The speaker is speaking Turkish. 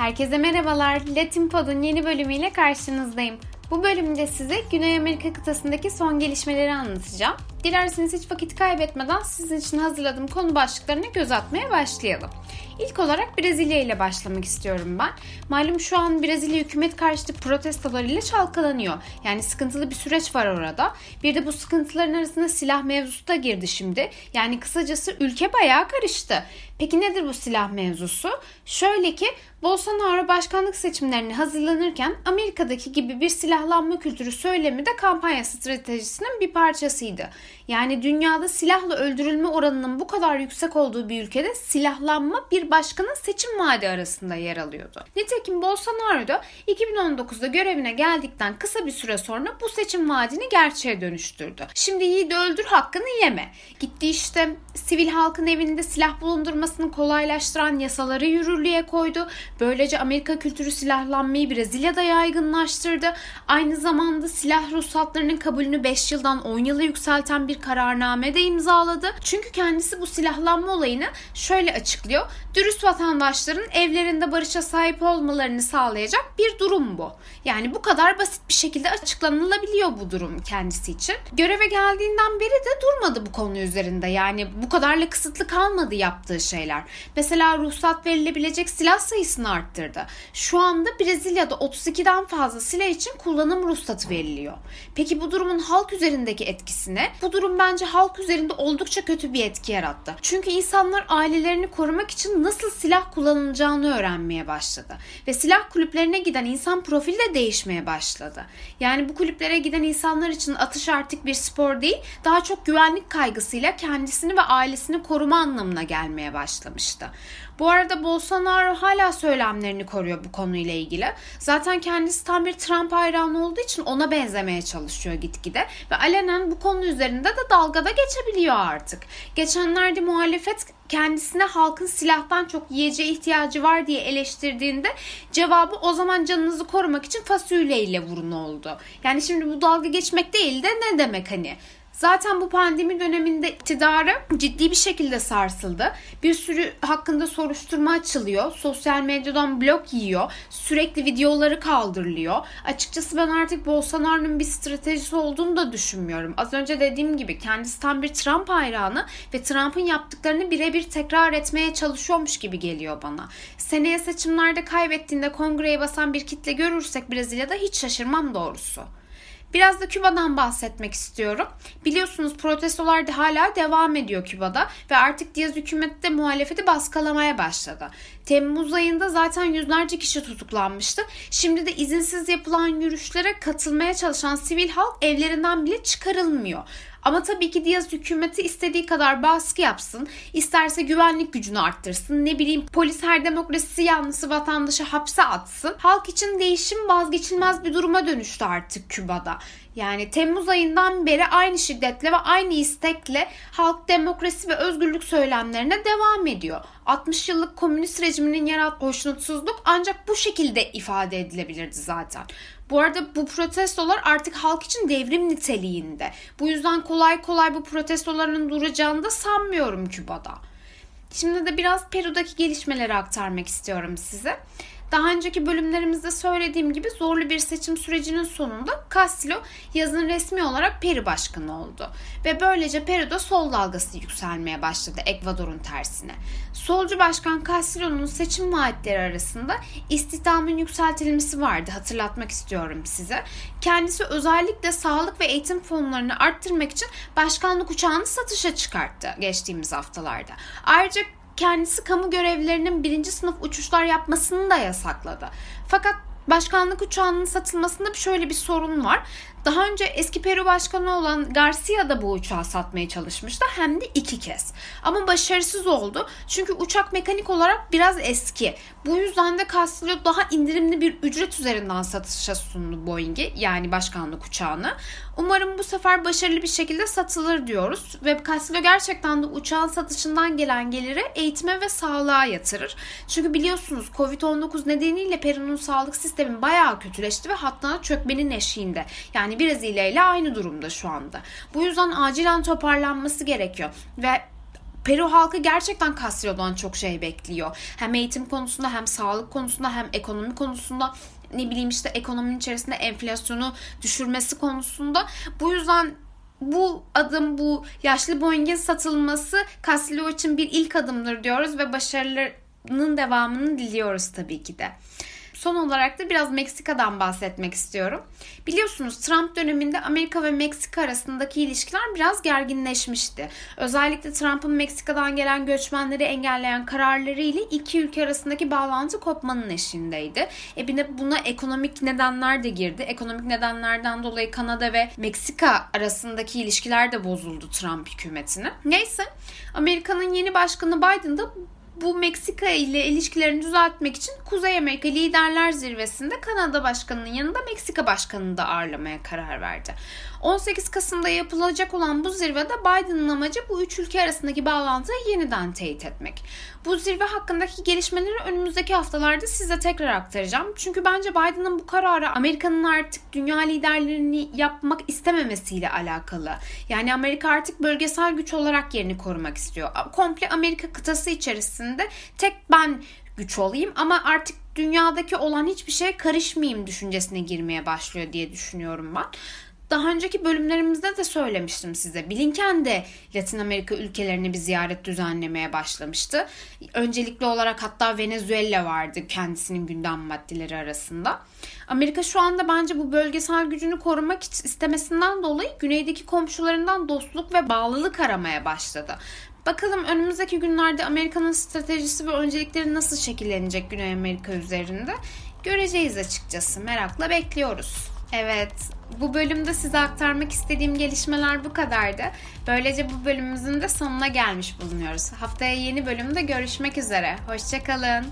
Herkese merhabalar. Latin Pod'un yeni bölümüyle karşınızdayım. Bu bölümde size Güney Amerika kıtasındaki son gelişmeleri anlatacağım. Dilerseniz hiç vakit kaybetmeden sizin için hazırladığım konu başlıklarına göz atmaya başlayalım. İlk olarak Brezilya ile başlamak istiyorum ben. Malum şu an Brezilya hükümet karşıtı protestolarıyla çalkalanıyor. Yani sıkıntılı bir süreç var orada. Bir de bu sıkıntıların arasında silah mevzusu da girdi şimdi. Yani kısacası ülke bayağı karıştı. Peki nedir bu silah mevzusu? Şöyle ki Bolsonaro başkanlık seçimlerine hazırlanırken Amerika'daki gibi bir silahlanma kültürü söylemi de kampanya stratejisinin bir parçasıydı. Yani dünyada silahla öldürülme oranının bu kadar yüksek olduğu bir ülkede silahlanma bir başkanın seçim vaadi arasında yer alıyordu. Nitekim Bolsonaro da 2019'da görevine geldikten kısa bir süre sonra bu seçim vaadini gerçeğe dönüştürdü. Şimdi yiğidi öldür hakkını yeme. Gitti işte sivil halkın evinde silah bulundurmasını kolaylaştıran yasaları yürürlüğe koydu. Böylece Amerika kültürü silahlanmayı Brezilya'da yaygınlaştırdı. Aynı zamanda silah ruhsatlarının kabulünü 5 yıldan 10 yıla yükselten bir kararname de imzaladı. Çünkü kendisi bu silahlanma olayını şöyle açıklıyor. Dürüst vatandaşların evlerinde barışa sahip olmalarını sağlayacak bir durum bu. Yani bu kadar basit bir şekilde açıklanılabiliyor bu durum kendisi için. Göreve geldiğinden beri de durmadı bu konu üzerinde. Yani bu kadarla kısıtlı kalmadı yaptığı şeyler. Mesela ruhsat verilebilecek silah sayısını arttırdı. Şu anda Brezilya'da 32'den fazla silah için kullanım ruhsatı veriliyor. Peki bu durumun halk üzerindeki etkisi ne? Bu durum bence halk üzerinde oldukça kötü bir etki yarattı. Çünkü insanlar ailelerini korumak için nasıl silah kullanılacağını öğrenmeye başladı. Ve silah kulüplerine giden insan profili de değişmeye başladı. Yani bu kulüplere giden insanlar için atış artık bir spor değil, daha çok güvenlik kaygısıyla kendisini ve ailesini koruma anlamına gelmeye başlamıştı. Bu arada Bolsonaro hala söylemlerini koruyor bu konuyla ilgili. Zaten kendisi tam bir Trump hayranı olduğu için ona benzemeye çalışıyor gitgide. Ve alenen bu konu üzerinde de dalgada geçebiliyor artık. Geçenlerde muhalefet kendisine halkın silahtan çok yiyeceğe ihtiyacı var diye eleştirdiğinde cevabı o zaman canınızı korumak için fasulyeyle vurun oldu. Yani şimdi bu dalga geçmek değil de ne demek hani Zaten bu pandemi döneminde iktidarı ciddi bir şekilde sarsıldı. Bir sürü hakkında soruşturma açılıyor. Sosyal medyadan blok yiyor. Sürekli videoları kaldırılıyor. Açıkçası ben artık Bolsonaro'nun bir stratejisi olduğunu da düşünmüyorum. Az önce dediğim gibi kendisi tam bir Trump hayranı ve Trump'ın yaptıklarını birebir tekrar etmeye çalışıyormuş gibi geliyor bana. Seneye seçimlerde kaybettiğinde kongreye basan bir kitle görürsek Brezilya'da hiç şaşırmam doğrusu. Biraz da Küba'dan bahsetmek istiyorum. Biliyorsunuz protestolar da hala devam ediyor Küba'da ve artık Diaz hükümeti de muhalefeti baskılamaya başladı. Temmuz ayında zaten yüzlerce kişi tutuklanmıştı. Şimdi de izinsiz yapılan yürüyüşlere katılmaya çalışan sivil halk evlerinden bile çıkarılmıyor. Ama tabii ki Diaz hükümeti istediği kadar baskı yapsın, isterse güvenlik gücünü arttırsın, ne bileyim polis her demokrasi yanlısı vatandaşı hapse atsın. Halk için değişim vazgeçilmez bir duruma dönüştü artık Küba'da. Yani Temmuz ayından beri aynı şiddetle ve aynı istekle halk demokrasi ve özgürlük söylemlerine devam ediyor. 60 yıllık komünist rejiminin yarattığı hoşnutsuzluk ancak bu şekilde ifade edilebilirdi zaten. Bu arada bu protestolar artık halk için devrim niteliğinde. Bu yüzden kolay kolay bu protestoların duracağını da sanmıyorum Küba'da. Şimdi de biraz Peru'daki gelişmeleri aktarmak istiyorum size. Daha önceki bölümlerimizde söylediğim gibi zorlu bir seçim sürecinin sonunda Castillo yazın resmi olarak Peru başkanı oldu. Ve böylece Peru'da sol dalgası yükselmeye başladı Ekvador'un tersine. Solcu başkan Castillo'nun seçim vaatleri arasında istihdamın yükseltilmesi vardı hatırlatmak istiyorum size. Kendisi özellikle sağlık ve eğitim fonlarını arttırmak için başkanlık uçağını satışa çıkarttı geçtiğimiz haftalarda. Ayrıca kendisi kamu görevlilerinin birinci sınıf uçuşlar yapmasını da yasakladı. Fakat başkanlık uçağının satılmasında şöyle bir sorun var. Daha önce eski Peru Başkanı olan Garcia da bu uçağı satmaya çalışmıştı hem de iki kez. Ama başarısız oldu çünkü uçak mekanik olarak biraz eski. Bu yüzden de Castillo daha indirimli bir ücret üzerinden satışa sundu Boeing'i yani başkanlık uçağını. Umarım bu sefer başarılı bir şekilde satılır diyoruz. Ve Castillo gerçekten de uçağın satışından gelen geliri eğitime ve sağlığa yatırır. Çünkü biliyorsunuz Covid-19 nedeniyle Peru'nun sağlık sistemi bayağı kötüleşti ve hatta çökmenin eşiğinde. Yani yani Brezilya ile aynı durumda şu anda. Bu yüzden acilen toparlanması gerekiyor ve Peru halkı gerçekten Castillo'dan çok şey bekliyor. Hem eğitim konusunda hem sağlık konusunda hem ekonomi konusunda ne bileyim işte ekonominin içerisinde enflasyonu düşürmesi konusunda. Bu yüzden bu adım bu yaşlı Boeing'in satılması Castillo için bir ilk adımdır diyoruz ve başarılarının devamını diliyoruz tabii ki de. Son olarak da biraz Meksika'dan bahsetmek istiyorum. Biliyorsunuz Trump döneminde Amerika ve Meksika arasındaki ilişkiler biraz gerginleşmişti. Özellikle Trump'ın Meksika'dan gelen göçmenleri engelleyen kararları ile iki ülke arasındaki bağlantı kopmanın eşindeydi. E bir de buna ekonomik nedenler de girdi. Ekonomik nedenlerden dolayı Kanada ve Meksika arasındaki ilişkiler de bozuldu Trump hükümetine. Neyse Amerika'nın yeni başkanı Biden da bu Meksika ile ilişkilerini düzeltmek için Kuzey Amerika Liderler Zirvesi'nde Kanada Başkanı'nın yanında Meksika Başkanı'nı da ağırlamaya karar verdi. 18 Kasım'da yapılacak olan bu zirvede Biden'ın amacı bu üç ülke arasındaki bağlantıyı yeniden teyit etmek. Bu zirve hakkındaki gelişmeleri önümüzdeki haftalarda size tekrar aktaracağım. Çünkü bence Biden'ın bu kararı Amerika'nın artık dünya liderlerini yapmak istememesiyle alakalı. Yani Amerika artık bölgesel güç olarak yerini korumak istiyor. Komple Amerika kıtası içerisinde tek ben güç olayım ama artık dünyadaki olan hiçbir şeye karışmayayım düşüncesine girmeye başlıyor diye düşünüyorum ben. Daha önceki bölümlerimizde de söylemiştim size. Blinken de Latin Amerika ülkelerine bir ziyaret düzenlemeye başlamıştı. Öncelikli olarak hatta Venezuela vardı kendisinin gündem maddeleri arasında. Amerika şu anda bence bu bölgesel gücünü korumak istemesinden dolayı güneydeki komşularından dostluk ve bağlılık aramaya başladı. Bakalım önümüzdeki günlerde Amerika'nın stratejisi ve öncelikleri nasıl şekillenecek Güney Amerika üzerinde göreceğiz açıkçası. Merakla bekliyoruz. Evet, bu bölümde size aktarmak istediğim gelişmeler bu kadardı. Böylece bu bölümümüzün de sonuna gelmiş bulunuyoruz. Haftaya yeni bölümde görüşmek üzere. Hoşçakalın.